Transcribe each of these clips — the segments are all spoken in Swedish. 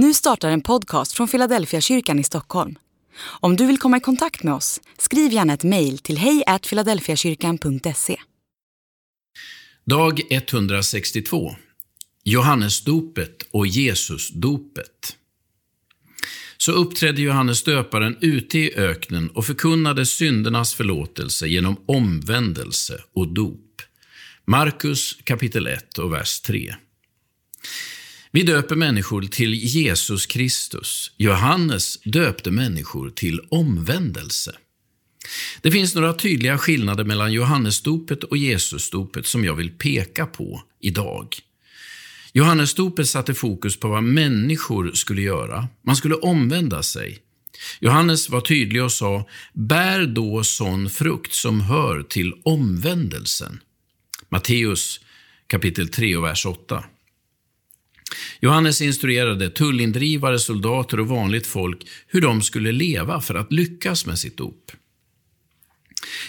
Nu startar en podcast från Philadelphia kyrkan i Stockholm. Om du vill komma i kontakt med oss, skriv gärna ett mejl till hejfiladelfiakyrkan.se. Dag 162 Johannesdopet och Jesusdopet. Så uppträdde Johannes döparen ute i öknen och förkunnade syndernas förlåtelse genom omvändelse och dop. Markus kapitel 1 och vers 3. Vi döper människor till Jesus Kristus. Johannes döpte människor till omvändelse. Det finns några tydliga skillnader mellan Johannesdopet och Jesusdopet som jag vill peka på idag. Johannesdopet satte fokus på vad människor skulle göra. Man skulle omvända sig. Johannes var tydlig och sa, bär då sån frukt som hör till omvändelsen. Matteus kapitel 3 och vers 8. Johannes instruerade tullindrivare, soldater och vanligt folk hur de skulle leva för att lyckas med sitt dop.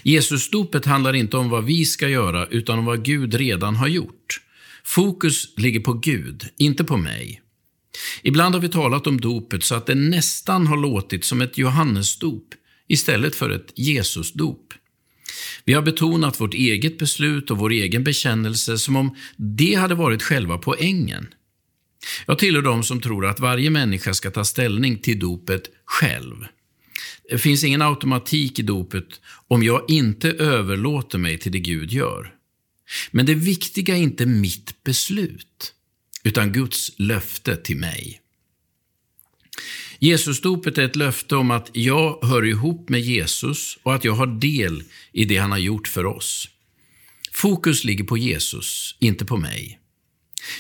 Jesusdopet handlar inte om vad vi ska göra, utan om vad Gud redan har gjort. Fokus ligger på Gud, inte på mig. Ibland har vi talat om dopet så att det nästan har låtit som ett Johannesdop istället för ett Jesusdop. Vi har betonat vårt eget beslut och vår egen bekännelse som om det hade varit själva poängen. Jag tillhör de som tror att varje människa ska ta ställning till dopet själv. Det finns ingen automatik i dopet om jag inte överlåter mig till det Gud gör. Men det viktiga är inte mitt beslut, utan Guds löfte till mig. Jesusdopet är ett löfte om att jag hör ihop med Jesus och att jag har del i det han har gjort för oss. Fokus ligger på Jesus, inte på mig.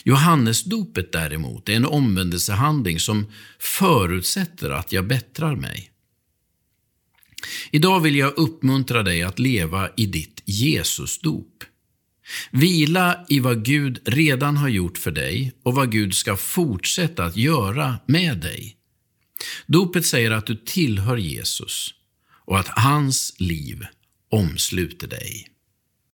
Johannesdopet däremot är en omvändelsehandling som förutsätter att jag bättrar mig. Idag vill jag uppmuntra dig att leva i ditt Jesusdop. Vila i vad Gud redan har gjort för dig och vad Gud ska fortsätta att göra med dig. Dopet säger att du tillhör Jesus och att hans liv omsluter dig.